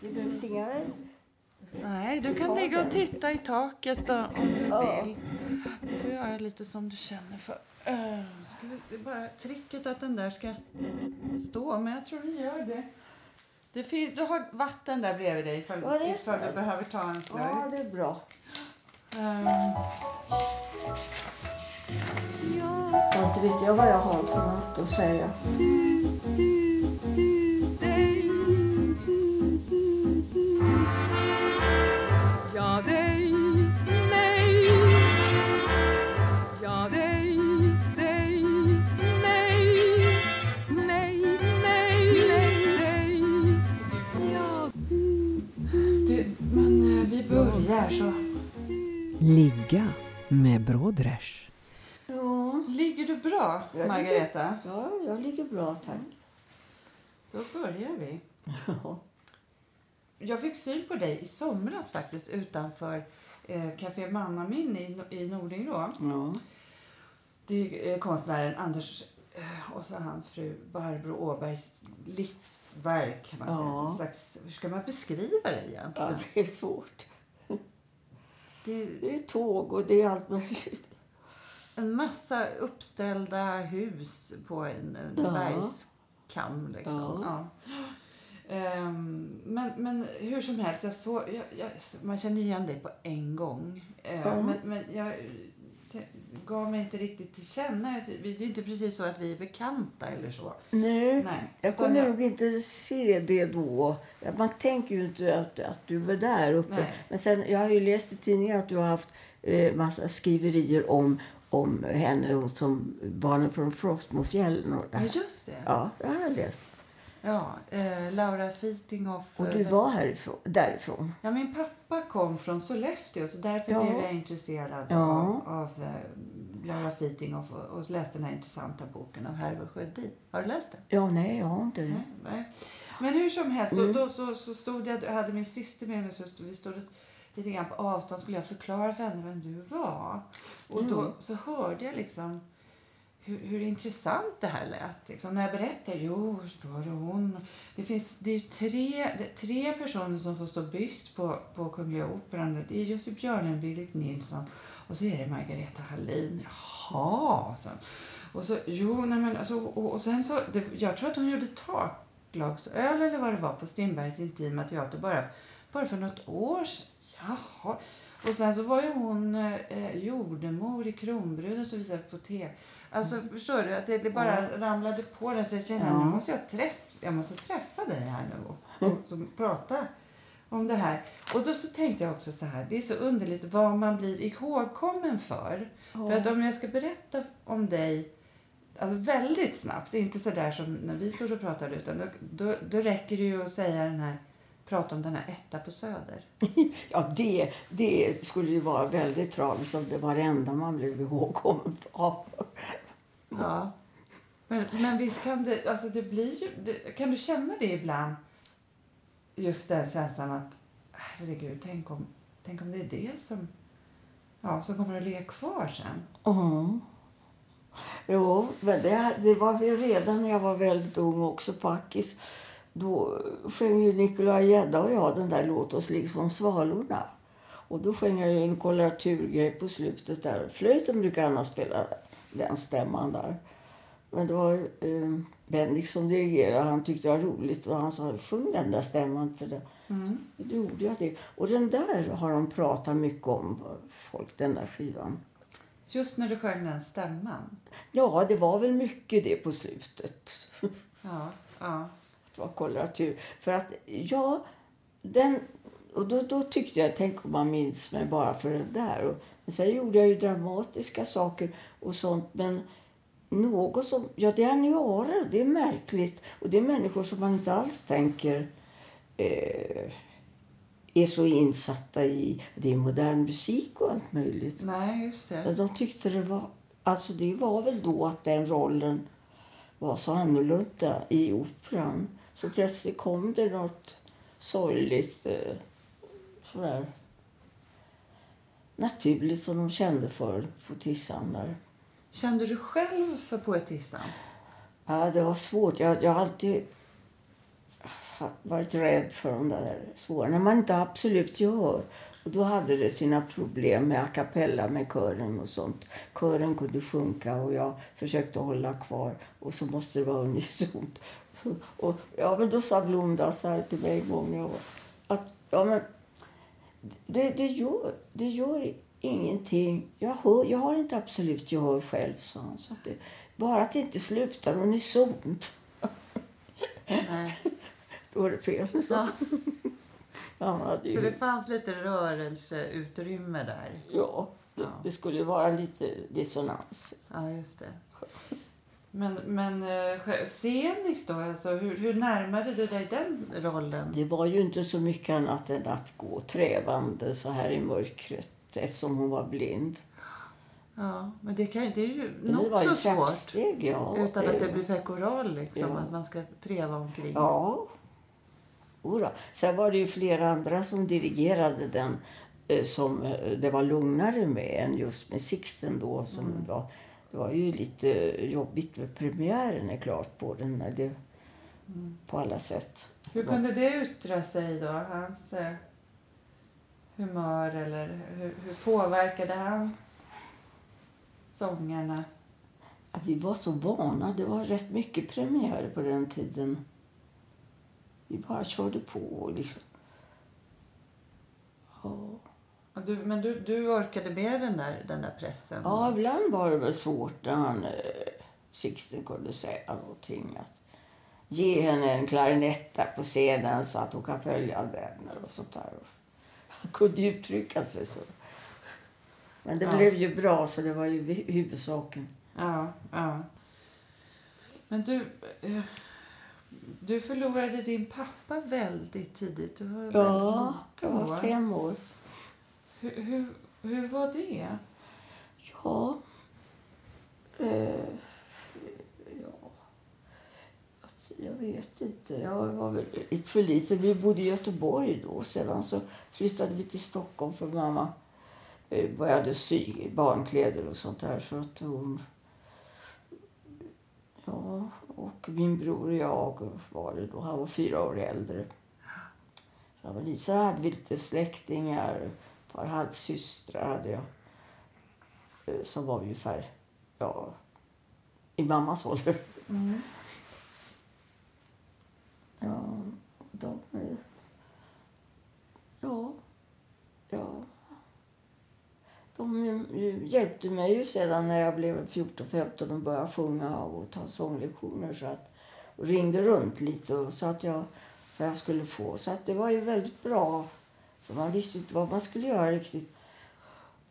Det behövs inga... Nej, du kan ligga och titta i taket om du vill. Du får göra lite som du känner för. Ska vi, det är bara tricket att den där ska stå, men jag tror den gör det. det fin- du har vatten där bredvid dig ifall, Ja, ifall du behöver ta en slurk. Ja, det är bra. Ehm, Ja, inte vet jag vad jag har för något att säga. Ligga med Brodrej. Ja, Ligger du bra, Jag ligger- Margareta? ja jag ligger bra tack. Då börjar vi. Ja. Jag fick syn på dig i somras faktiskt utanför eh, Café Mannamin i, i Nordingrå. Ja. Det är eh, konstnären Anders eh, och så hans fru Barbro Åbergs livsverk. Kan man säga. Ja. Slags, hur ska man beskriva det egentligen? ja, det är svårt. Det Det är tåg och det är allt möjligt. en massa uppställda hus på en, en Ja. bergskam. Liksom. Ja. Ja. Ehm, men, men hur som helst, jag så, jag, jag, man känner igen dig på en gång. Ja. Men, men jag gav mig inte riktigt till känna. Det är inte precis så att vi är bekanta eller så. Nej, Nej. jag kunde nog inte se det då. Man tänker ju inte att, att du var där uppe. Nej. Men sen, jag har ju läst i tidningen att du har haft eh, massa skriverier om, om henne och som barnen från Frostmofjällen och Ja, just det. Ja, det har jag läst. Ja, eh, Laura Fitinghoff. Och du var härifrån, därifrån. Ja, min pappa kom från Sollefteå så därför Ja. blev jag intresserad Ja. av, av eh, Laura Fitinghoff och, och läste den här intressanta boken av Herve Sjödin. Har du läst den? Ja, nej, jag har inte. Nej, nej. Men hur som helst, Mm. då, då så, så stod jag, hade min syster med mig så stod, vi stod lite grann på avstånd skulle jag förklara för henne vem du var. Och då Mm. så hörde jag liksom hur, hur intressant det här lät. Liksom. När jag berättar, jo, står det hon. Det, finns, det är tre, det är tre personer som får stå byst på, på Kungliga Operan. Det är Jussi Björling, Birgit Nilsson och så är det Margareta Hallin. Jaha, så. Och så, jo, nej men alltså, och, och sen så, det, jag tror att hon gjorde taklagsöl eller vad det var på Strindbergs Intima Teater bara, bara för något år sedan. Jaha. Och sen så var ju hon eh, eh jordemor i Kronbruden som visade på tv. Alltså förstår du att det, bara ramlade på där så jag kände Ja. nu måste jag träffa, jag måste träffa dig här nu och, och prata om det här. Och då så tänkte jag också så här, det är så underligt vad man blir ihågkommen för. För att om jag ska berätta om dig alltså väldigt snabbt, det är inte så där som när vi stod och pratade utan då, då, då räcker det ju att säga den här, prata om den här etta på Söder. Ja, det, det skulle ju vara väldigt tragiskt om det var det enda man blev ihågkommen av. Ja. Men, men visst kan det, alltså det blir ju, det, kan du känna det ibland? Just den känslan att, herregud, tänk om, tänk om det är det som, ja, som kommer att ligga kvar sen. Ja. Jo, men det, det var väl redan när jag var väldigt ung också på Ackis. Då sjöng ju Nikolaj Gedda och jag den där Låt oss liksom svalorna. Och då sjöng jag ju en koloraturgrej på slutet där. Flöjten brukar annars spela den stämman där. Men det var eh, Bendik som dirigerade. Han tyckte det var roligt och han sa sjung den där stämman för det. Mm. Då gjorde jag det. Och den där har de pratat mycket om, folk, den där skivan. Just när du sjöng den stämman. Ja, det var väl mycket det på slutet. Ja, ja. Det var koloratur. För att, ja, den... Och då, då tyckte jag, tänk om man minns mig bara för det där. Och, men sen gjorde jag ju dramatiska saker och sånt. Men något som, ja det är Niara, det är märkligt. Och det är människor som man inte alls tänker eh, är så insatta i, det är modern musik och allt möjligt. Nej, just det. De tyckte det var... Alltså det var väl då att den rollen var så annorlunda i operan. Så plötsligt kom det något sorgligt eh, sådär naturligt som de kände för på Tissan där. Kände du själv för poetissan? Ja, det var svårt. Jag, jag har alltid varit rädd för de där svåra. När man inte absolut gehör. Och då hade det sina problem med a cappella med kören och sånt. Kören kunde sjunka och jag försökte hålla kvar. Och så måste det vara unisont. Och, ja, men då sa Blomda så här till mig en gång jag var, att ja, men det, det, gör, det gör ingenting. Jag, hör, jag har inte absolut gehör själv, sa han. Så att det, bara att det inte slutar unisont. Nej. Då är det fel. Så. Ja. Hade ju, Så det fanns lite rörelseutrymme där. ja, det, Ja. det skulle ju vara lite dissonans. Ja, just det. Men, men eh, sceniskt då, alltså, hur, hur närmade du dig den rollen? Det var ju inte så mycket annat än att gå trävande så här i mörkret eftersom hon var blind. Ja, men det, kan, det är ju nog det ju så svårt. ja. Utan att det blir pekoral, liksom. Ja. Att man ska treva omkring. Ja. Jodå. Sen var det ju flera andra som dirigerade den eh, som eh, det var lugnare med än just med Sixten då. Som Mm. var, det var ju lite jobbigt med premiären är klart på den. Det, Mm. På alla sätt. Hur kunde det yttra sig då? Hans humör eller hur, hur påverkade han sångarna? Att vi var så vana. Det var rätt mycket premiärer på den tiden. Vi bara körde på. och Liksom. Ja. Du, men du, du orkade med den där, den där pressen? Ja, ibland var det väl svårt när han, eh, Sixten kunde säga någonting. Att ge henne en klarinett på scenen så att hon kan följa den och sånt där. Han kunde ju uttrycka sig så. Men det Ja. blev ju bra så det var ju hu- huvudsaken. Ja, ja. Men du, eh, du förlorade din pappa väldigt tidigt. Du var Ja, väldigt liten var fem år. Hur, hur, hur var det? Ja. Eh, ja. Alltså, jag vet inte. Jag var väl lite för liten. Vi bodde i Göteborg då. Sedan så flyttade vi till Stockholm för mamma eh, började sy barnkläder och sånt där. Så att hon... Ja, och min bror och jag var det då. Han var fyra år äldre. Så han var lite, Så hade vi lite släktingar. Ett par halvsystrar hade jag eh, som var ungefär ja, i mammas ålder. Mm. Ja, de... Ja, ja. De hjälpte mig ju sedan när jag blev 14-15 och började sjunga och ta sånglektioner. Så att, och ringde runt lite och så att jag, vad jag skulle få. Så att det var ju väldigt bra. För man visste inte vad man skulle göra riktigt.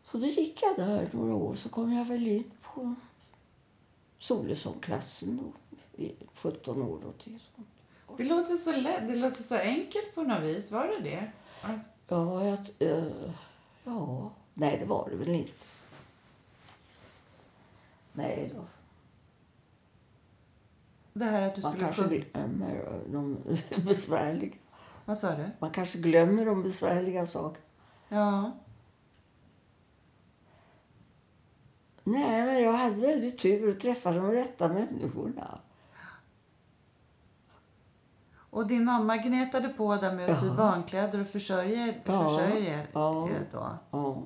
Så då gick jag där några år. Så kom jag väl in på solosångklassen då, i 17 år. Då till. Det låter så lätt, det låter så enkelt på något vis. Var det det? Alltså, Ja, jag, eh, ja, nej det var det väl inte. Nej då. det här att du Man skulle kanske glömmer de besvärliga. Vad sa du? Man kanske glömmer de besvärliga sakerna. Ja. Nej, men jag hade väldigt tur och träffade de rätta människorna. Och din mamma gnetade på där med att sy barnkläder och försörja, Ja, försörja ja. er då. Ja.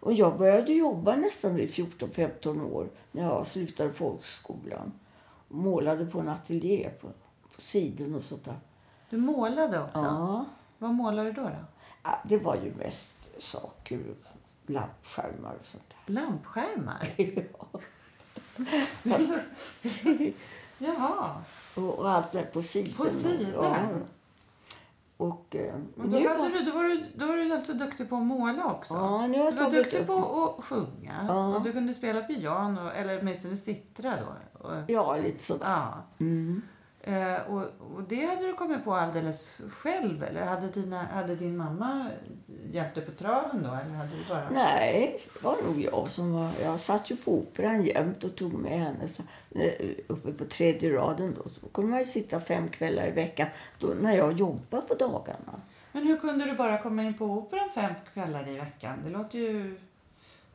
Och jag började jobba nästan vid 14-15 år när jag slutade folkskolan. Målade på en ateljé på, på sidan och sånt där. Du målade också? Ja. Vad målade du då? då? Ja, det var ju mest saker, lampskärmar och sånt Lampskärmar? där. Ja. Alltså, Jaha. och, och allt där på sidan. På sidan? Och eh, Men då, nu hade du, då, var du, då var du alltså duktig på att måla också? Ja, nu har jag du var duktig upp- på att sjunga Ja. och du kunde spela piano, eller åtminstone cittra då. Och, Ja, lite sådär. ja. Mm. Eh, och, och det hade du kommit på alldeles själv eller hade, dina, hade din mamma hjälpt dig på traven då? Eller hade du bara... Nej, det var nog jag som var... Jag satt ju på operan jämt och tog med henne så, eh, uppe på tredje raden. Då. Så kunde man ju sitta fem kvällar i veckan då, när jag jobbade på dagarna. Men hur kunde du bara komma in på operan fem kvällar i veckan? Det låter ju...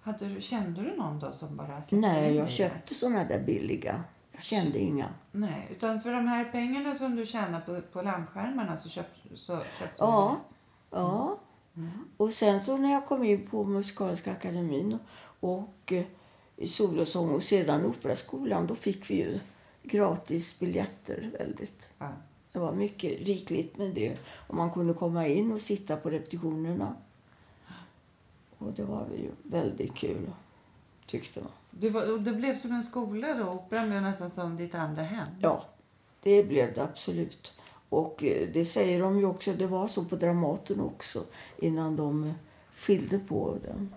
Hade du, kände du någon då som bara Nej, jag köpte såna där billiga. Kände inga. Nej, utan för de här pengarna som du tjänar på, på lampskärmarna så köpte, så köpte Ja. du Ja. Mm. Och sen så när jag kom in på Musikaliska akademin och eh, i solosång och sedan Operaskolan, då fick vi ju gratis biljetter väldigt. Ja. Det var mycket rikligt med det. Och man kunde komma in och sitta på repetitionerna. Och det var ju väldigt kul, tyckte man. Det, var, det blev som en skola då? Operan blev nästan som ditt andra hem? Ja, det blev det absolut. Och eh, det säger de ju också, det var så på Dramaten också innan de eh, skilde på den.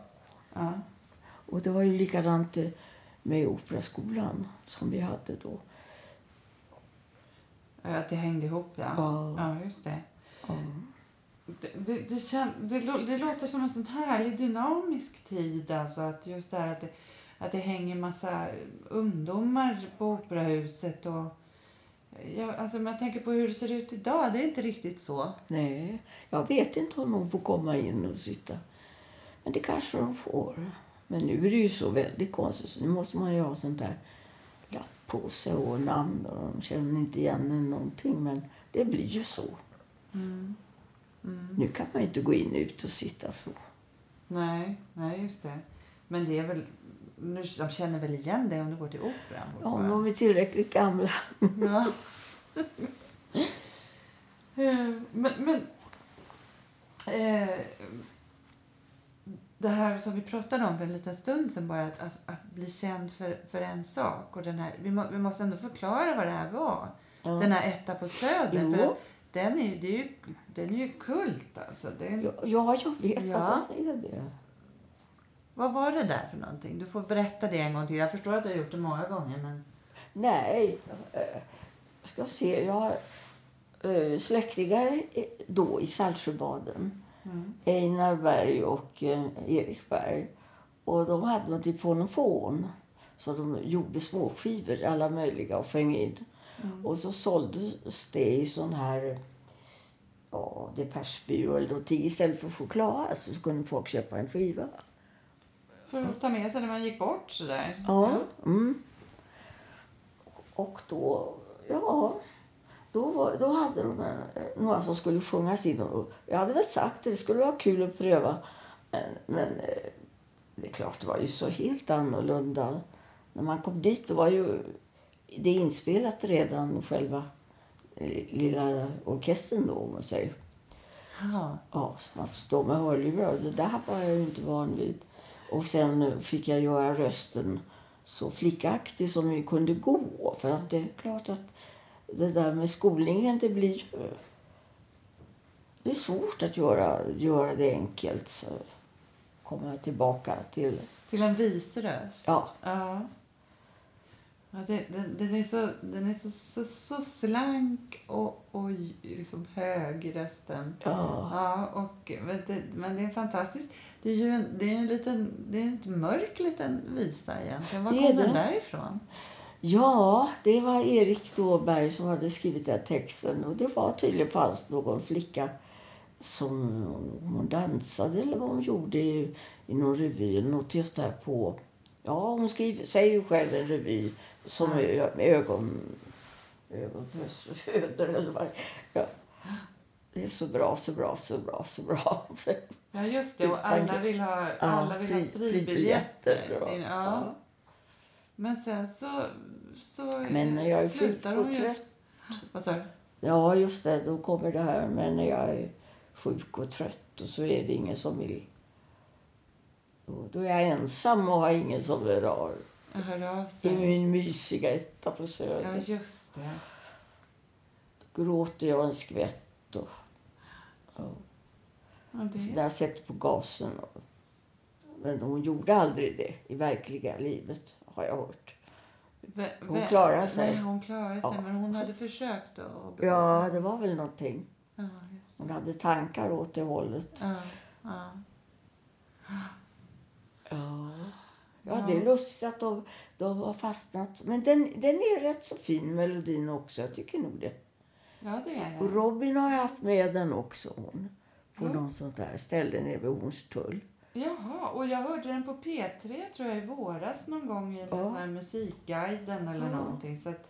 Ja. Och det var ju likadant eh, med Operaskolan som vi hade då. Ja, Att det hängde ihop, ja. Ja. Ja, just det. Ja. Det, det, det, det, lå- det låter som en sån härlig dynamisk tid. Alltså att just det att att det hänger massa ungdomar på operahuset. Och, ja, alltså man tänker på hur det ser ut idag. Det är inte riktigt så. Nej, jag vet inte om de får komma in och sitta. Men det kanske de får. Men nu är det ju så väldigt konstigt. Så nu måste man ju ha sånt där lapp på sig och namn. Och de känner inte igen en någonting. Men det blir ju så. Mm. Mm. Nu kan man inte gå in och ut och sitta så. Nej, nej, just det. Men det är väl... Nu, de känner väl igen dig om du går till operan? Ja, om de är tillräckligt gamla. Ja. Men men eh, det här som vi pratade om för en liten stund sedan bara, att, att, att bli känd för, för en sak. Och den här, vi, må, vi måste ändå förklara vad det här var. Ja. Den här etta på Söder. Jo. För att den är, ju, det är ju, den är ju kult alltså. Är, Ja, ja, jag vet Ja. att det är det. Vad var det där för någonting? Du får berätta det en gång till. Jag förstår att du har gjort det många gånger men... Nej, eh, jag ska se. Jag har eh, släktingar då i Saltsjöbaden. Mm. Einar Berg och eh, Erik Berg. Och de hade något i fonofon. Så de gjorde småskivor, alla möjliga, och sjöng in. Mm. Och så såldes det i sån här ja, depeschbyrå eller någonting. Istället för choklad alltså, så kunde folk köpa en skiva. För att ta med sig när man gick bort sådär. Ja. Mm. Och då, ja, då, var, då hade de en, några som skulle sjungas in. Och jag hade väl sagt det, det skulle vara kul att pröva. Men, men eh, det är klart, det var ju så helt annorlunda. När man kom dit då var ju det inspelat redan, själva eh, lilla orkestern då, om man säger. Ja. Ja, så man får stå med hörlurar. Det där var jag ju inte van vid. Och sen fick jag göra rösten så flickaktig som vi kunde gå. För att det är klart att det där med skolningen, det blir. Det är svårt att göra, göra det enkelt. Så komma tillbaka till... Till en visröst? Ja. ja. Ja det, den, den är så, den är så, så, så slank och, och liksom hög i rösten. Ja, Ja, och, men, det, men det är fantastiskt. Det är ju en, det är en liten, det är en mörk liten visa egentligen. Var Det kom den därifrån? ja det var Erik då Berg som hade skrivit den texten. Och det var tydligen fanns någon flicka som hon dansade eller vad hon gjorde i, i någon revy eller något just där på... Ja, hon skriver, säger ju själv en revy som ögon... Ögonföder eller vad ja. Det är så bra, så bra, så bra, så bra. Ja, just det. Och alla vill ha, alla vill ha fri- fribiljetter. Ja. Men sen så, så Men när jag slutar hon just... trött. Vad sa du? Ja, just det. Då kommer det här. Men när jag är sjuk och trött och så är det ingen som vill... Då, är jag ensam och har ingen som vill ha Jag hör av i sig. min mysiga etta på Ja, Söder. just det. Då gråter jag en skvätt. Och, och, Ja, så det. där jag sätter på gasen. Och, men hon gjorde aldrig det i verkliga livet, har jag hört. Hon klarar sig. Nej, hon klarar sig. Ja. Men hon hade försökt att... Ja, det var väl någonting. Ja. Hon hade tankar åt det hållet. Ja, ja. Ja. Ja, det är lustigt att de, de har fastnat. Men den, den är rätt så fin, melodin också. Jag tycker nog det. ja, det är Och. Robin har ju haft med den också, hon. På någon sånt där ställe nere vid Hornstull. Jaha, och jag hörde den på P3 tror jag i våras någon gång i Ja. den här musikguiden eller Ja. någonting. Så att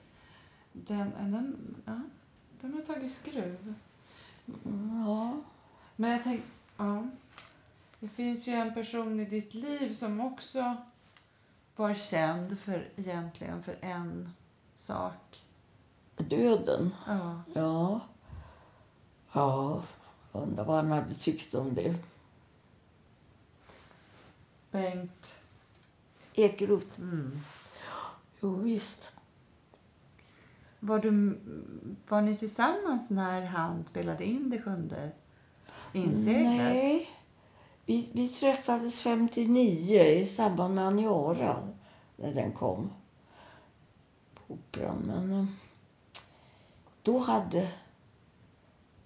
den, den, ja, den har tagit skruv. Ja. Men jag tänkte, ja. Det finns ju en person i ditt liv som också var känd för egentligen för en sak. Döden. Ja. Ja. Ja. Undrar vad han hade tyckt om det. Bengt. Ekeroth. Mm. Jo, visst. Var, du, var ni tillsammans när han spelade in det sjunde inseglet? Nej. Vi, vi träffades 59 i samband med Aniara. När den kom. På Operan. Men eh, då hade...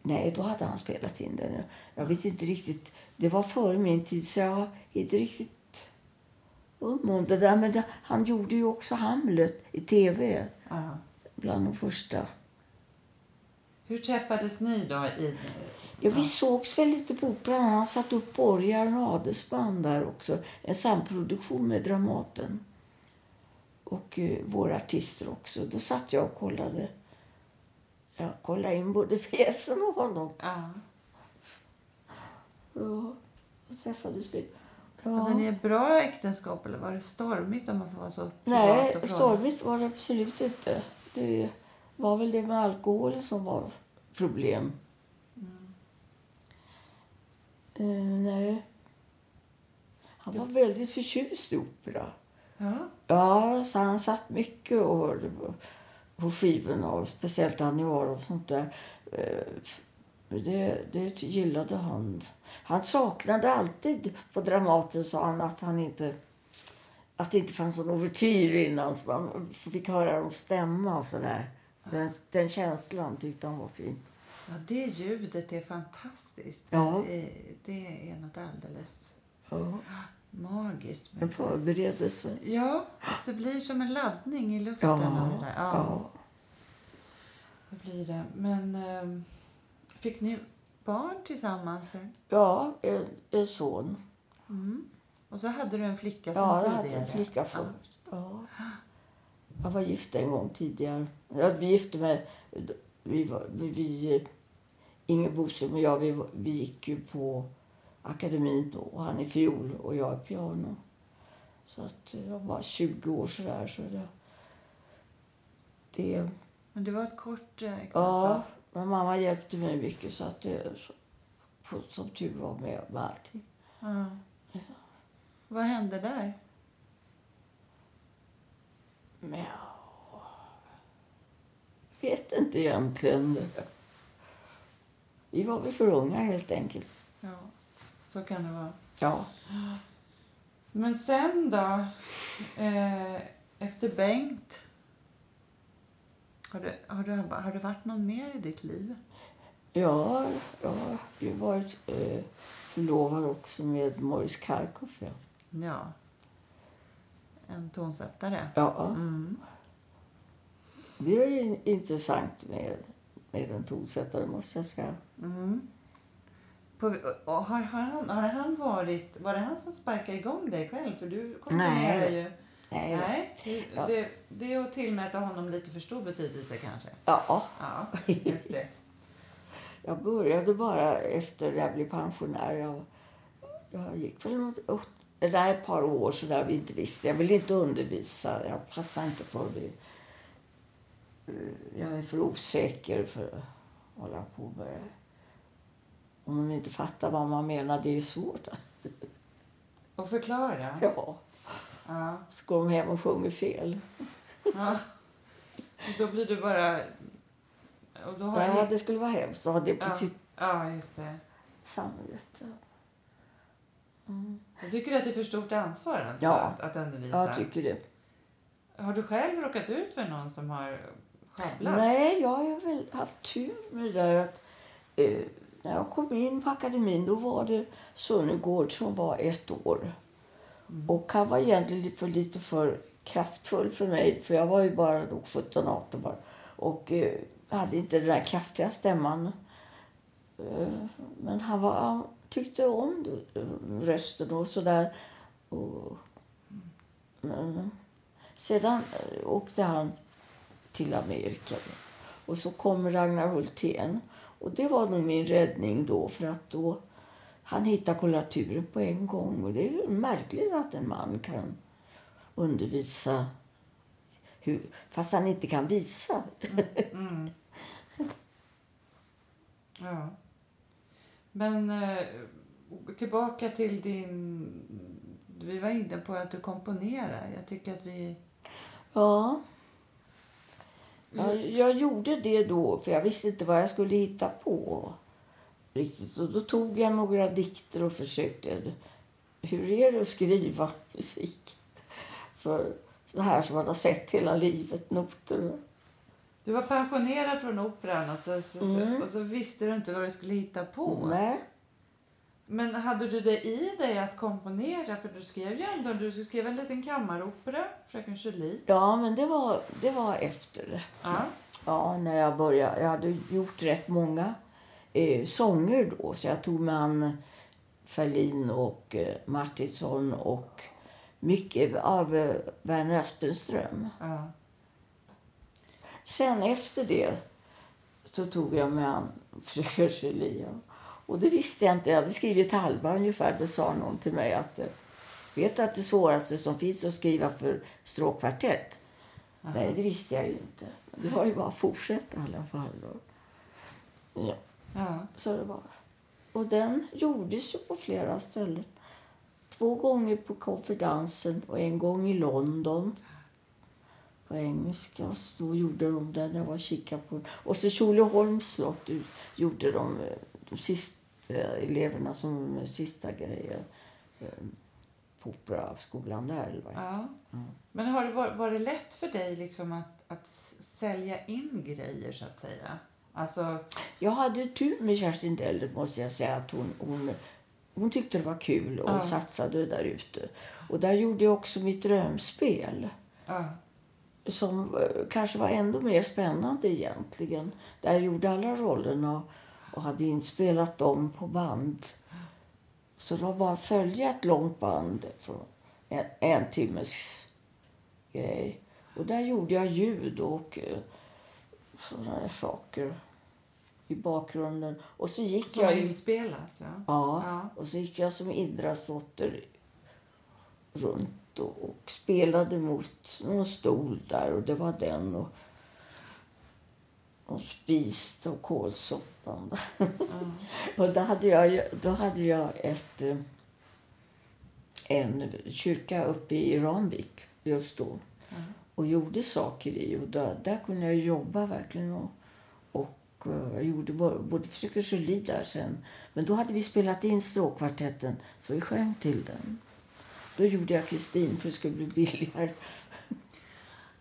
Nej, då hade han spelat in den. Jag vet inte riktigt. Det var före min tid så jag har inte riktigt um om det där. Men det, han gjorde ju också Hamlet i tv. Ja. Bland de första. Hur träffades ni då? I, Ja, vi sågs väl lite på Operan. Han satt upp Borgar och Adelsband där också. En samproduktion med Dramaten. Och eh, våra artister också. Då satt jag och kollade. Jag kollade in både pjäsen och honom. ja. Ja, så träffades vi. Hade ni ett bra äktenskap eller var det stormigt om man får vara så Nej, stormigt var det absolut inte. Det var väl det med alkohol som var problem. Eh, nej. Han var väldigt förtjust i opera. Ja. Ja, så han satt mycket och hörde på, på skivorna, och speciellt Aniara och sånt där. Eh, Det, det gillade han. Han saknade alltid på Dramaten, sa han, att han inte att det inte fanns någon ouvertyr innan så man fick höra dem stämma och sådär. Den, den känslan tyckte han var fin. Ja, det ljudet är fantastiskt. Ja. Det, är, det är något alldeles Ja, magiskt. en förberedelse. Ja, det blir som en laddning i luften. Ja, det, där. Ja, ja. det blir det. Men ehm, fick ni barn tillsammans? ja en, en son. Mm. Och så hade du en flicka sen Ja, jag tidigare? hade en flicka Ja. först. Ja. Jag var gift en gång tidigare. Ja, vi gifte mig... Vi, var, vi, vi, Inge Boström och jag, vi, vi gick ju på akademin då. Han i fiol och jag i piano. Så att jag var 20 år sådär. Så det, det, Men det var ett kort eh, ja, äktenskap? men mamma hjälpte mig mycket så att det, så, som tur var med, med allting. Ja. Vad hände där? Men ja, jag vet inte egentligen. Vi var väl för unga helt enkelt. Ja, så kan det vara. Ja. Men sen då? Eh, efter Bengt? Har du, har, du, har det varit någon mer i ditt liv? Ja, jag har ju varit eh, förlovad också med Morris Karkoff. Ja. Ja. En tonsättare? Ja, Mm. det är ju intressant med en tonsättare måste jag säga. Mm. På, har, har, han, har han varit... Var det han som sparkade igång dig själv? För du komponerar ju... Nej. Nej. Det, det är att tillmäta honom lite för stor betydelse kanske. Ja, Ja, just det. jag började bara efter jag blev pensionär. Jag, jag gick väl något, åt- nej, ett par år så där vi inte visste. Jag ville inte undervisa. Jag passade inte för det. Jag är för osäker för att hålla på med Om man inte fattar vad man menar, det är ju svårt. Och förklara. Ja, Ja. så går de hem och sjunger fel. ja. Då blir du bara... Och då har Ja, det skulle vara hemskt att ha det på Ja. sitt ja, just det. samvete. Mm. Jag tycker att det är för stort ansvar alltså, Ja. att, att undervisa. Jag tycker det. Har du själv råkat ut för någon som har sjabblat? Nej, jag har väl haft tur med det där att eh, när jag kom in på akademin då var det Sunnegård som var ett år. Och han var egentligen lite för, lite för kraftfull för mig för jag var ju bara då 17-18 bara. Och eh, hade inte den där kraftiga stämman. Eh, men han var, tyckte om det, rösten och sådär. Och, men sedan eh, åkte han till Amerika. Och så kom Ragnar Hultén. Och det var nog min räddning då för att då han hittade koloraturen på en gång. Och det är märkligt att en man kan undervisa hur, fast han inte kan visa. Mm. Ja. Men eh, tillbaka till din... Vi var inne på att du komponerar. Jag tycker att vi... Ja. Ja. Jag gjorde det då, för jag visste inte vad jag skulle hitta på. Riktigt. Och då tog jag några dikter och försökte. Hur är det att skriva musik? För så här som man har sett hela livet, noter. Du var pensionerad från Operan och så, så, Mm. så, och så visste du inte vad du skulle hitta på. Nej. Men hade du det i dig att komponera? För du skrev ju ändå du skrev en liten kammaropera, Fröken Julie. Ja, men det var, det var efter. Ja. Ja, när jag började. Jag hade gjort rätt många eh, sånger då. Så jag tog med an Ferlin och eh, Martinsson och mycket av eh, Werner Aspenström. ja. Sen efter det så tog jag mig an Fröken Julie. Och det visste jag inte. Jag hade skrivit halva ungefär. Det sa någon till mig att eh, vet du att det svåraste som finns är att skriva för stråkkvartett? Nej, det visste jag ju inte. Men Det var ju bara att fortsätta i alla fall. då. Ja, ja. så det var. Och den gjordes ju på flera ställen. Två gånger på konferensen och en gång i London. På engelska. Så då gjorde de den. Jag var och på. Och så Tjolöholms slott gjorde de eh, de sista eleverna som sista grejer eh, på Operaskolan där. Ja. Ja. Men har det varit, var det lätt för dig liksom att, att sälja in grejer så att säga? Alltså, Jag hade tur med Kerstin Deller måste jag säga. Att hon, hon, hon tyckte det var kul och Ja. satsade där ute. Och där gjorde jag också mitt drömspel. ja. Som eh, kanske var ändå mer spännande egentligen. Där jag gjorde alla rollerna och hade inspelat dem på band. Så det var bara att följa ett långt band från en, en timmes grej. Och där gjorde jag ljud och eh, sådana här saker i bakgrunden. Och så gick Som jag... inspelat? Ja. Ja, Ja. och så gick jag som Indras dotter runt och, och spelade mot någon stol där och det var den och, och spis och kålsoppan. Ja. och då hade jag, då hade jag ett, eh, en kyrka uppe i Ramvik just då Ja. och gjorde saker i. Och där, där kunde jag jobba verkligen. Och, och eh, jag gjorde både Fröken Julie där sen. Men då hade vi spelat in stråkkvartetten så vi sjöng till den. Då gjorde jag Kristin för det skulle bli billigare.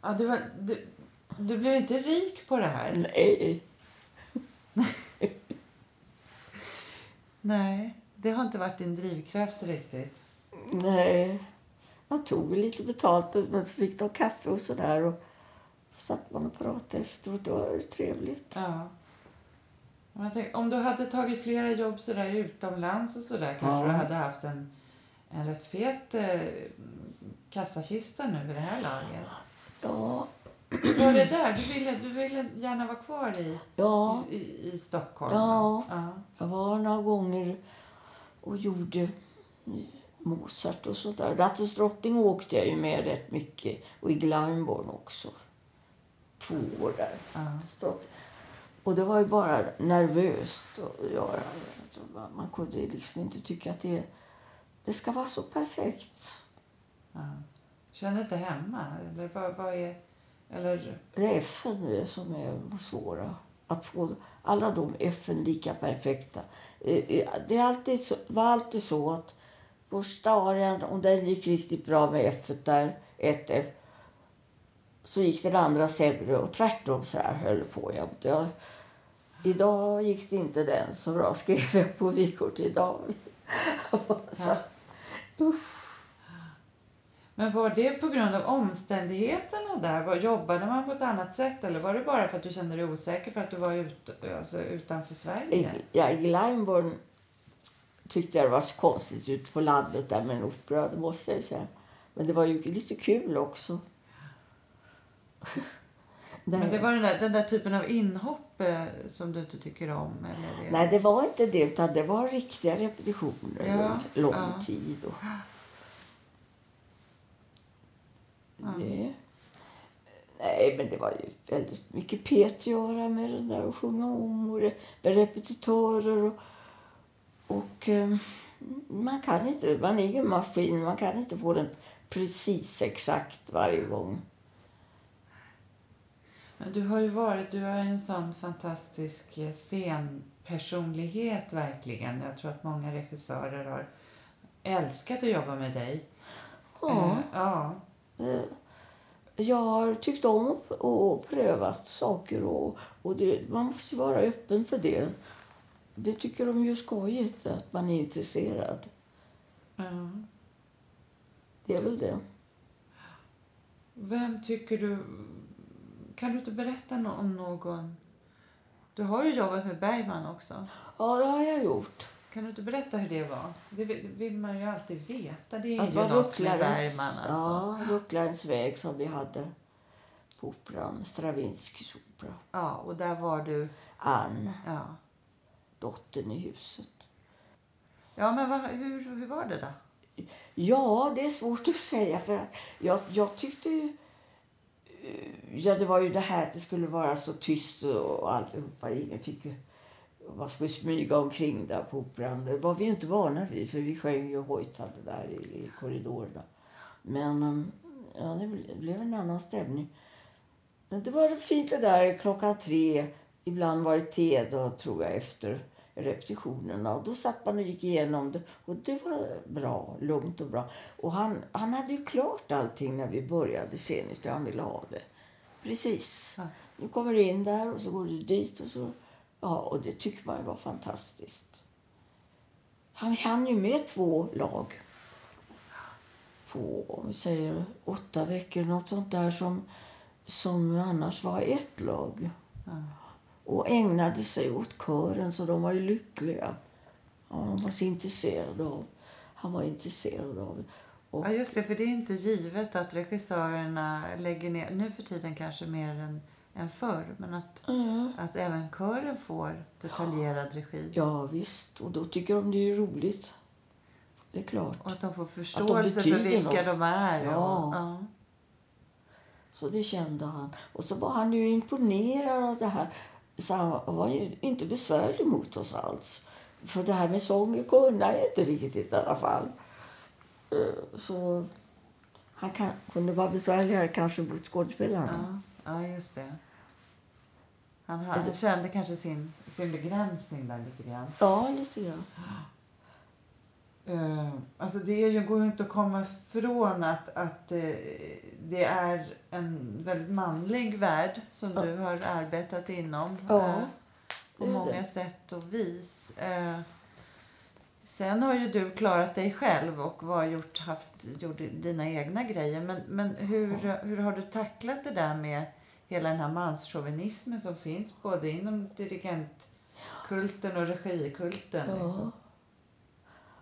Ja, du, var, du, du blev inte rik på det här? Nej. Nej, det har inte varit din drivkraft riktigt. Nej. Jag tog lite betalt men så fick de kaffe och sådär. Och så satt man och pratade efteråt. Det var trevligt. Ja. Tänker, om du hade tagit flera jobb sådär utomlands och sådär kanske Ja. du hade haft en, en rätt fet eh, kassakista nu vid det här laget. Ja. Var det där? Du ville, du ville gärna vara kvar i, Ja. i, i, Stockholm? Ja. ja. Jag var några gånger och gjorde Mozart och sådär. Rattens drottning åkte jag ju med rätt mycket. Och i Glyndebourne också. Två år där. ja. Och det var ju bara nervöst att göra. Man kunde liksom inte tycka att det, det ska vara så perfekt. ja. Känner inte hemma? Eller vad, vad är... Eller... Det är FN som är svåra. Att få alla de FN lika perfekta. Eh, eh, Det, är alltid så, var alltid så att första arian, om den gick riktigt bra med F där, ett F, så gick den andra sämre och tvärtom så här höll på. Jag, jag, idag gick det inte den så bra, skrev jag på vykort idag. så, usch. Men var det på grund av omständigheterna där? Var, jobbade man på ett annat sätt eller var det bara för att du kände dig osäker för att du var ut, alltså, utanför I, Sverige? ja, i Glyndebourne tyckte jag det var så konstigt ute på landet där med en opera, det måste jag säga. Men det var ju lite kul också. Men det var den där, den där typen av inhopp eh, som du inte tycker om? Eller? Nej, det var inte det, utan det var riktiga repetitioner. Ja, lång ja. tid. Och... Det... Nej, men det var ju väldigt mycket pet att göra med det där och sjunga om och det, med repetitörer och, och eh, man kan inte, man är ingen maskin, man kan inte få den precis exakt varje gång. Men du har ju varit, du är en sån fantastisk eh, scenpersonlighet verkligen. Jag tror att många regissörer har älskat att jobba med dig. Ja, Eh, ja. Eh, jag har tyckt om och, prövat saker och, och det, man måste vara öppen för det. Det tycker de ju är skojigt, att man är intresserad. ja. Det är väl det. Vem tycker du... Kan du inte berätta om någon... Du har ju jobbat med Bergman också. Ja, det har jag gjort. Kan du inte berätta hur det var? Det vill, man ju alltid veta. Det är Att ju något med Bergman alltså. Ja, Rucklarens väg som vi hade på operan. Stravinskys opera. Ja, och där var du... Ann, Ja, dottern i huset. ja men vad, hur, hur var det då? Ja, det är svårt att säga. för att jag, jag tyckte ju... eh, Ja, det var ju det här att det skulle vara så tyst och allihopa. Ingen fick ju... Man skulle smyga omkring där på operan. Det var vi inte vana vid för vi sjöng ju och hojtade där i, i korridorerna. Men um, ja, det ble- blev en annan stämning. Men det var fint det där klockan tre. Ibland var det te då, tror jag, efter repetitionerna. Och då satt man och gick igenom det. Och det var bra, lugnt och bra. Och han, han hade ju klart allting när vi började hur han ville ha det. Precis. Du kommer in där och så går du dit och så... Ja, och det tycker man var fantastiskt. Han hann ju med två lag på, om vi säger, åtta veckor. Något sånt där som, som annars var ett lag. Ja. Och ägnade sig åt kören, så de var ju lyckliga. Ja, de var så intresserade av... Han var intresserad av... Och, Ja, just det, för det är inte givet att regissörerna lägger ner, nu för tiden kanske mer än, än förr, men att, Mm. att även kören får detaljerad regi. Ja, visst. Och då tycker de det är roligt. Det är klart. Och att de får förståelse för betyder vilka något. de är. Ja. Och, ja. Så det kände han. Och så var han ju imponerad av det här. Så han var ju inte besvärlig mot oss alls. För det här med sång kunde han inte riktigt i alla fall. Eh, Så han kan, kunde vara besvärligare kanske mot skådespelarna. Ja, ja, just det. Han, ha- han kände kanske sin, sin begränsning där lite grann. Ja, lite grann. Uh, alltså det är ju, går ju inte att komma ifrån att, att eh, det är en väldigt manlig värld som Ja. du har arbetat inom. Ja, eh, på det är många det. sätt och vis. Eh, sen har ju du klarat dig själv och var gjort, haft, gjort dina egna grejer. Men, men hur, hur har du tacklat det där med hela den här manschauvinismen som finns både inom dirigentkulten och regikulten? Ja. Liksom?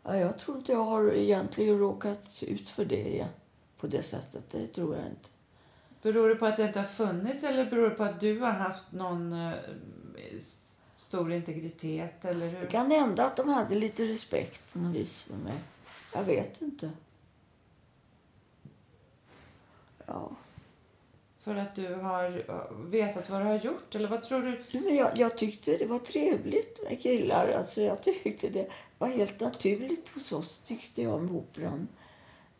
Ja, jag tror inte jag har egentligen råkat ut för det igen. på det sättet. Det tror jag inte. Beror det på att det inte har funnits eller beror det på att du har haft någon eh, stor integritet? Eller Det hur? kan hända att de hade lite respekt på något vis för mig. Jag vet inte. Ja. För att du har vetat vad du har gjort? Eller vad tror du? Men jag, jag tyckte det var trevligt med killar. Alltså jag tyckte det var helt naturligt hos oss, tyckte jag, med operan.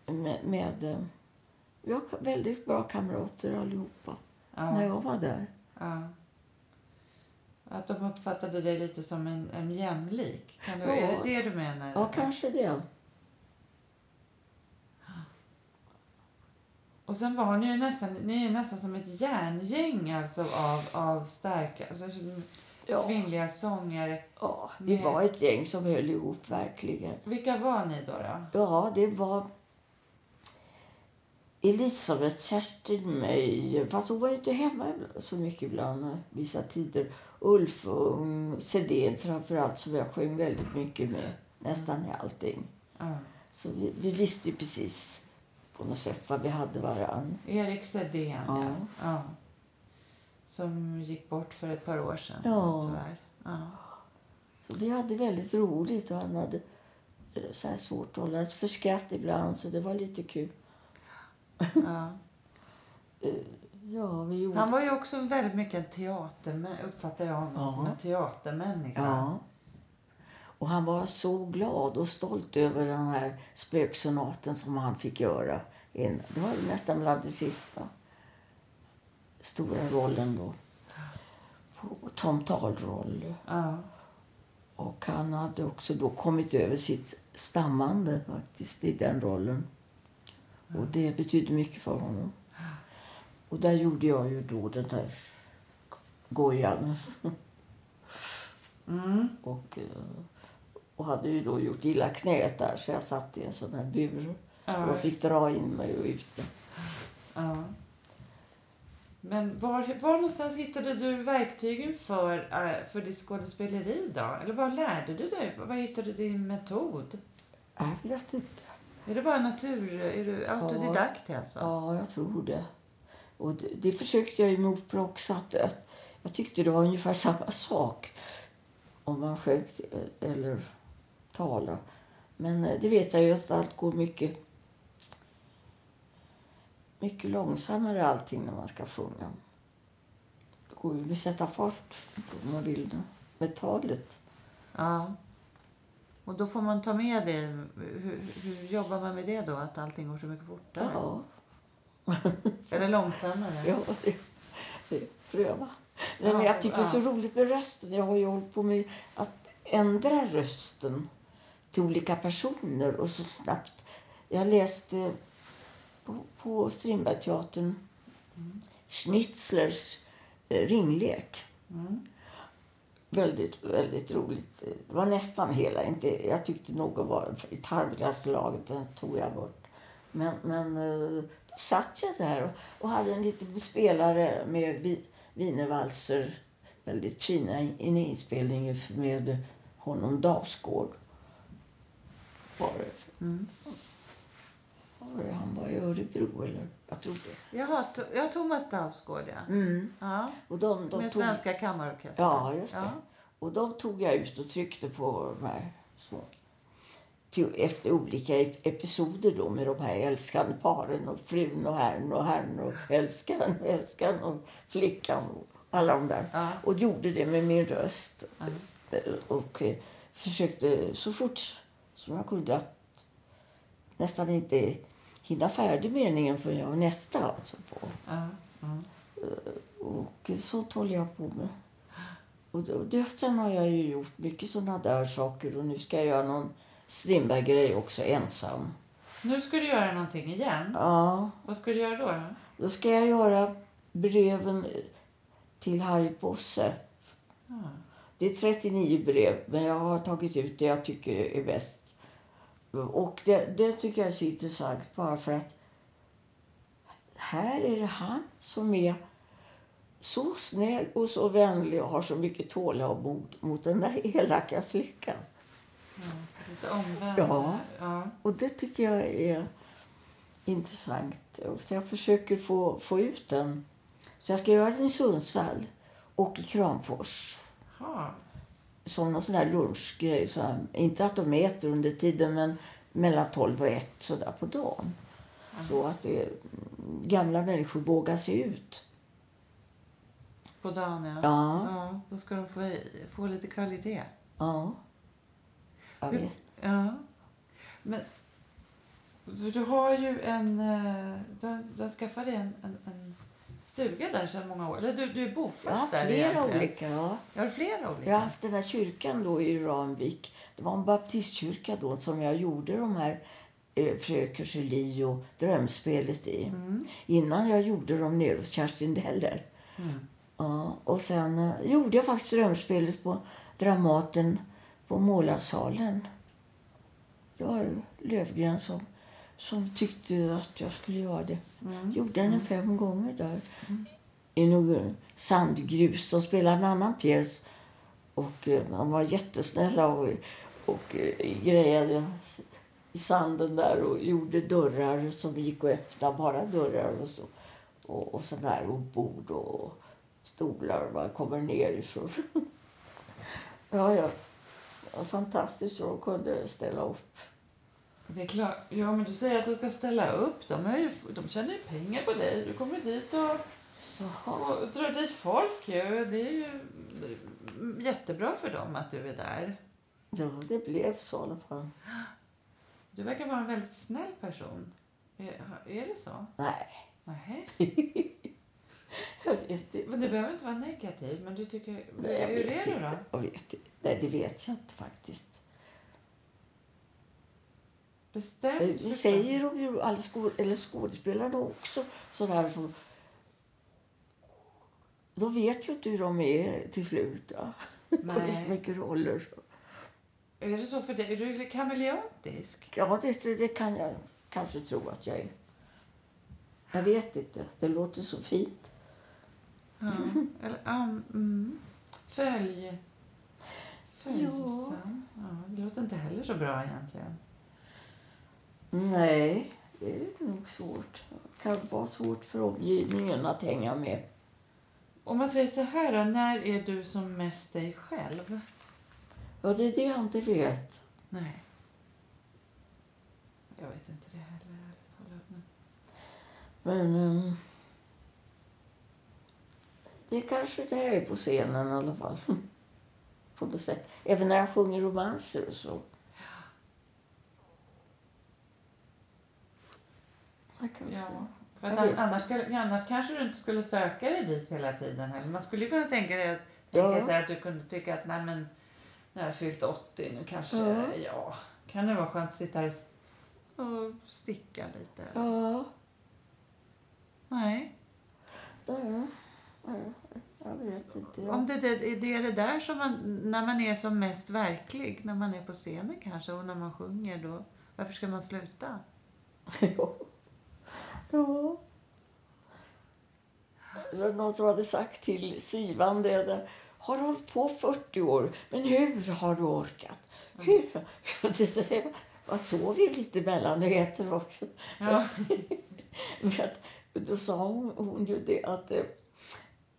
Med, med, eh, vi var väldigt bra kamrater allihopa, när Ja, jag var där. ja. Att de uppfattade dig lite som en, en jämlik? Kan du, Ja. Är det det du menar? Ja, kanske det. Och sen var ni ju nästan, ni är nästan som ett järngäng alltså av, av starka, alltså Ja. kvinnliga sångare. Ja, vi Med- var ett gäng som höll ihop, verkligen. Vilka var ni då? då? Ja, det var Elisabeth, Kerstin, mig. Fast hon var ju inte hemma så mycket ibland eh, vissa tider. Ulf och Sedén framförallt som jag sjöng väldigt mycket med. nästan i allting. Ja. Så vi, vi visste precis på något sätt vad vi hade varann. Erik Sedén, ja. Ja. Som gick bort för ett par år sedan, Ja. tyvärr. Ja. Så vi hade väldigt roligt och han hade eh, så här svårt att hålla för skratt ibland så det var lite kul. Ja. Ja, vi gjorde... Han var ju också väldigt mycket en teatermänniska, uppfattar jag honom Ja. som en teatermänniska. Ja. Och han var så glad och stolt över den här spöksonaten som han fick göra. In- Det var nästan bland det sista stora rollen då. På Tom Talroll. Ja. Och han hade också då kommit över sitt stammande faktiskt i den rollen. Och det betydde mycket för honom. Och där gjorde jag ju då den där gojan. Mm. Och, eh, och hade ju då gjort illa knät där så jag satt i en sån här bur. Ja. Och fick dra in mig och ut. Ja. Men var, var någonstans hittade du verktygen för, eh, för ditt skådespeleri då? Eller vad lärde du dig? Var hittade du din metod? Jag vet inte. Är det bara natur... Är du autodidakt alltså? Ja, jag tror det. Och det, det försökte jag med opera också. Att, att jag tyckte det var ungefär samma sak om man sjöng eller talade. Men eh, det vet jag ju att allt går mycket, mycket långsammare allting när man ska sjunga. Det går ju att sätta fart om man vill det, med talet. Ja. Och då får man ta med det. Hur, hur jobbar man med det då? Att allting går så mycket fortare? Ja, Eller långsammare? ja det, det, pröva. Nej, men jag tycker det är så roligt med rösten. Jag har ju hållit på med att ändra rösten till olika personer och så snabbt. Jag läste på, Strindbergteatern Schnitzlers eh, ringlek. Mm. Väldigt, väldigt roligt. Det var nästan hela. Inte, jag tyckte någon var i tarvligaste laget. Den tog jag bort. Men, men eh, då satt jag där och, och hade en liten spelare med wienervalser. Väldigt fina in- en inspelning med honom. Var det, Mm. Var det, han var i Örebro eller? Jag tror det. Jaha, to, ja, Thomas Daufsgård ja. Mm. ja. Och de, de Med tog, Svenska kammarorkestern. Ja, just det. Ja. Och de tog jag ut och tryckte på de här så. Till, efter olika ep- episoder då med de här älskande paren och frun och herrn och herrn och älskaren och älskaren och flickan och alla de där. Ja. Och gjorde det med min röst. Ja. Och eh, försökte så fort som jag kunde att nästan inte hinna färdig meningen för jag nästa alltså på. Ja. Ja. Och sånt håller jag på med. Och och har jag ju gjort mycket sådana där saker och nu ska jag göra någon Strindberg-grej också ensam. Nu ska du göra någonting igen. Ja, Vad ska du göra då? då? då ska jag göra breven till Harry Bosse. Ja. Det är 39 brev, men jag har tagit ut det jag tycker är bäst. Och det, det tycker jag är så intressant bara för att här är det han som är så snäll och så vänlig och har så mycket tålamod mot den där elaka flickan. Ja, lite omvänd. Ja. ja. Och det tycker jag är intressant. Så jag försöker få, få ut den. Så jag ska göra den i Sundsvall och i Kramfors. Ja. Någon sån här lunchgrej. Så här, inte att de äter under tiden, men mellan 12 och 1 så där på dagen. Så att det, gamla människor vågar sig ut. På dagen, ja. Ja, ja. Då ska de få, få lite kvalitet. ja. Jag vet. Ja. Men du du har ju en... eh, Du har, du har skaffat dig en, en, en stuga där sedan många år. Eller du, du är bofast där flera egentligen. olika. Ja. Jag har flera olika? Jag har haft den här kyrkan då i Ramvik. Det var en baptistkyrka då som jag gjorde de här eh, Fröken Julie och Drömspelet i. Mm. Innan jag gjorde dem nere hos Kerstin Deller. Mm. Ja, och sen eh, gjorde jag faktiskt drömspelet på Dramaten på Målarsalen. Det var Lövgren som, som tyckte att jag skulle göra det. Mm. Gjorde den fem gånger där. I någon sandgrus. De spelade en annan pjäs. Och eh, de var jättesnälla och, och eh, grejade i sanden där och gjorde dörrar som gick att öppna, bara dörrar och så. Och, och sådär, och bord och stolar man kommer ner ifrån. ja, ja. Det var fantastiskt så de kunde ställa upp. Det är klart. Ja, men du säger att du ska ställa upp. De, är ju, de tjänar ju pengar på dig. Du kommer dit och, och drar dit folk. Ju. Det är ju jättebra för dem att du är där. Ja, det blev så i alla fall. Du verkar vara en väldigt snäll person. Är, är det så? Nej, Nej. jag vet inte. Men det behöver inte vara negativt. Men du tycker... Nej, hur är du då? Jag vet inte. Nej, det vet jag inte faktiskt. Bestämt Det förstås. säger de ju, alla skå, eller skådespelarna också, sådär som... De vet ju inte hur de är till slut. Ja. Nej. Så mycket roller. Så. Är det så för dig? Är du kameleontisk? Ja, det, det kan jag kanske tro att jag är. Jag vet inte. Det låter så fint. Ja. Eller, ja, mm. Följ... Följsam. Ja, det låter inte heller så bra egentligen. Nej, det är nog svårt. Det kan vara svårt för omgivningen att hänga med. Om man säger så här då, när är du som mest dig själv? Ja, det är det jag inte vet. Nej. Jag vet inte det heller, ärligt talat. Men... Men... ehm, det är kanske det jag är på scenen i alla fall. På något sätt. Även när jag sjunger romanser och så. Kanske. Ja. För Jag att annars, annars kanske du inte skulle söka dig dit hela tiden heller. Man skulle ju kunna tänka dig att, Ja. tänka sig att du kunde tycka att nej men nu har jag fyllt 80 nu kanske, Ja. ja. Kan det vara skönt att sitta här och sticka lite? Ja, Nej. ja, Jag vet inte. Om det, det, det är det där som man, när man är som mest verklig, när man är på scenen kanske och när man sjunger då, varför ska man sluta? Ja. Ja. Det var någon som hade sagt till Sivan det där. Har du hållit på 40 år, men hur har du orkat? Hur? Och så säger man, Man sov ju lite mellanheter också. Ja. Men då sa hon, hon ju det att eh,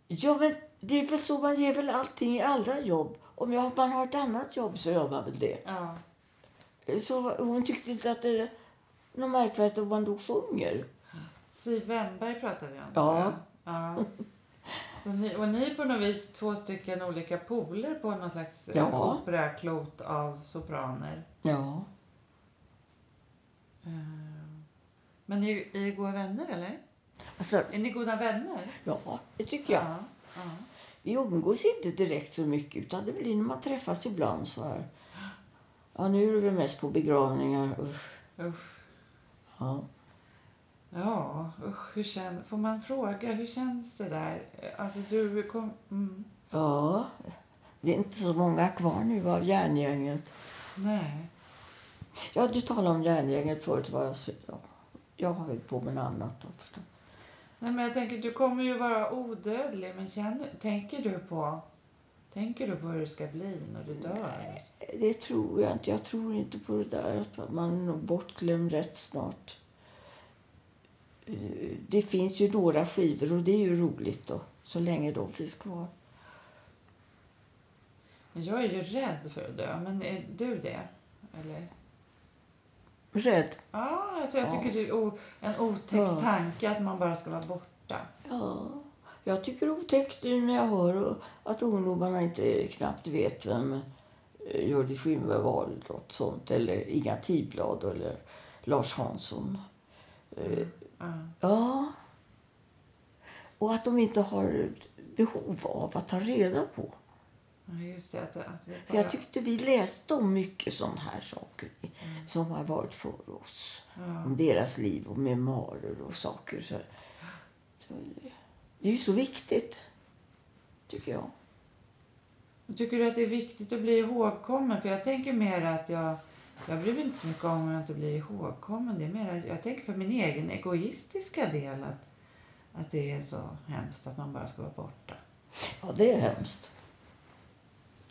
ja, men det är väl så man ger väl allting i alla jobb. Om jag, man har ett annat jobb så gör man väl det. ja. Så hon tyckte inte att det är något märkvärdigt om man då sjunger. Siv Wennberg pratar vi om. Ja. ja. Så ni, och ni är på något vis två stycken olika poler på någon slags Ja. ja. operaklot av sopraner. Ja. Eh, Men ni är goda vänner eller? Alltså, Är ni goda vänner? ja, det tycker jag. Ja. ja. Vi umgås inte direkt så mycket utan det blir när man träffas ibland så här. Ja, nu är väl mest på begravningar. Usch. Usch. Ja. Ja, usch. Hur kän, får man fråga, hur känns det där? Alltså du kom... Mm. ja, det är inte så många kvar nu av järngänget. Nej. Ja, du talade om järngänget förut. Var jag, så, ja, jag har väl på med något annat. Då, förstås. Nej, men jag tänker, du kommer ju vara odödlig, men känner, tänker du på... Tänker du på hur det ska bli när du dör? Det tror jag inte. Jag tror inte på det där. Man är nog bortglömd rätt snart. Det finns ju några skivor och det är ju roligt då. Så länge de finns kvar. Jag är ju rädd för att dö, men är du det? Eller? Rädd? Ja, alltså jag Ja. tycker det är o, en otäck Ja. tanke att man bara ska vara borta. Ja. Jag tycker det är otäckt nu när jag hör att ungdomarna inte knappt vet vem eh, Hjördis Skynberg var eller något sånt. Eller Inga Tidblad eller Lars Hansson. Eh, Ja. Ja. Och att de inte har behov av att ta reda på. Just det. Att, att det För bara, jag tyckte vi läste om mycket sådana här saker Mm. som har varit för oss. ja. Om deras liv och memoarer och saker. Så, så, det är ju så viktigt, tycker jag. Tycker du att det är viktigt att bli ihågkommen? För jag tänker mer att jag... Jag bryr mig inte så mycket om jag inte blir ihågkommen. Det är mer, jag tänker för min egen egoistiska del att, att det är så hemskt att man bara ska vara borta. Ja, det är hemskt.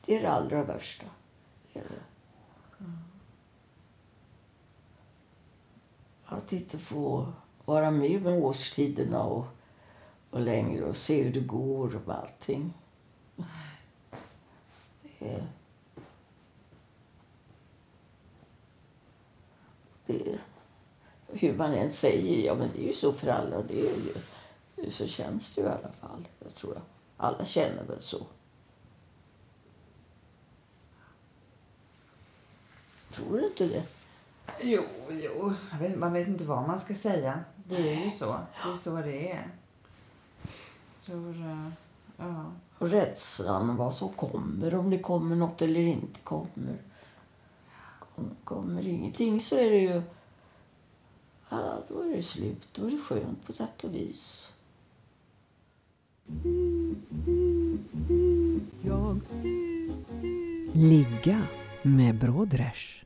Det är det allra värsta. Det är det. Mm. Att inte få vara med med årstiderna och, och längre och se hur det går och allting. Det är... det hur man än säger, ja men det är ju så för alla. Det är ju, så känns det ju i alla fall. Jag tror att alla känner väl så. Tror du inte det? Jo, jo. Jag man vet inte vad man ska säga. Det är ju så. Det är så det är. Tror, eh, ja. Och rädslan vad som kommer, om det kommer något eller inte kommer. Kommer ingenting så är det ju... Ja, då är det slut. Då är det skönt på sätt och vis. Ligga med Brodrej.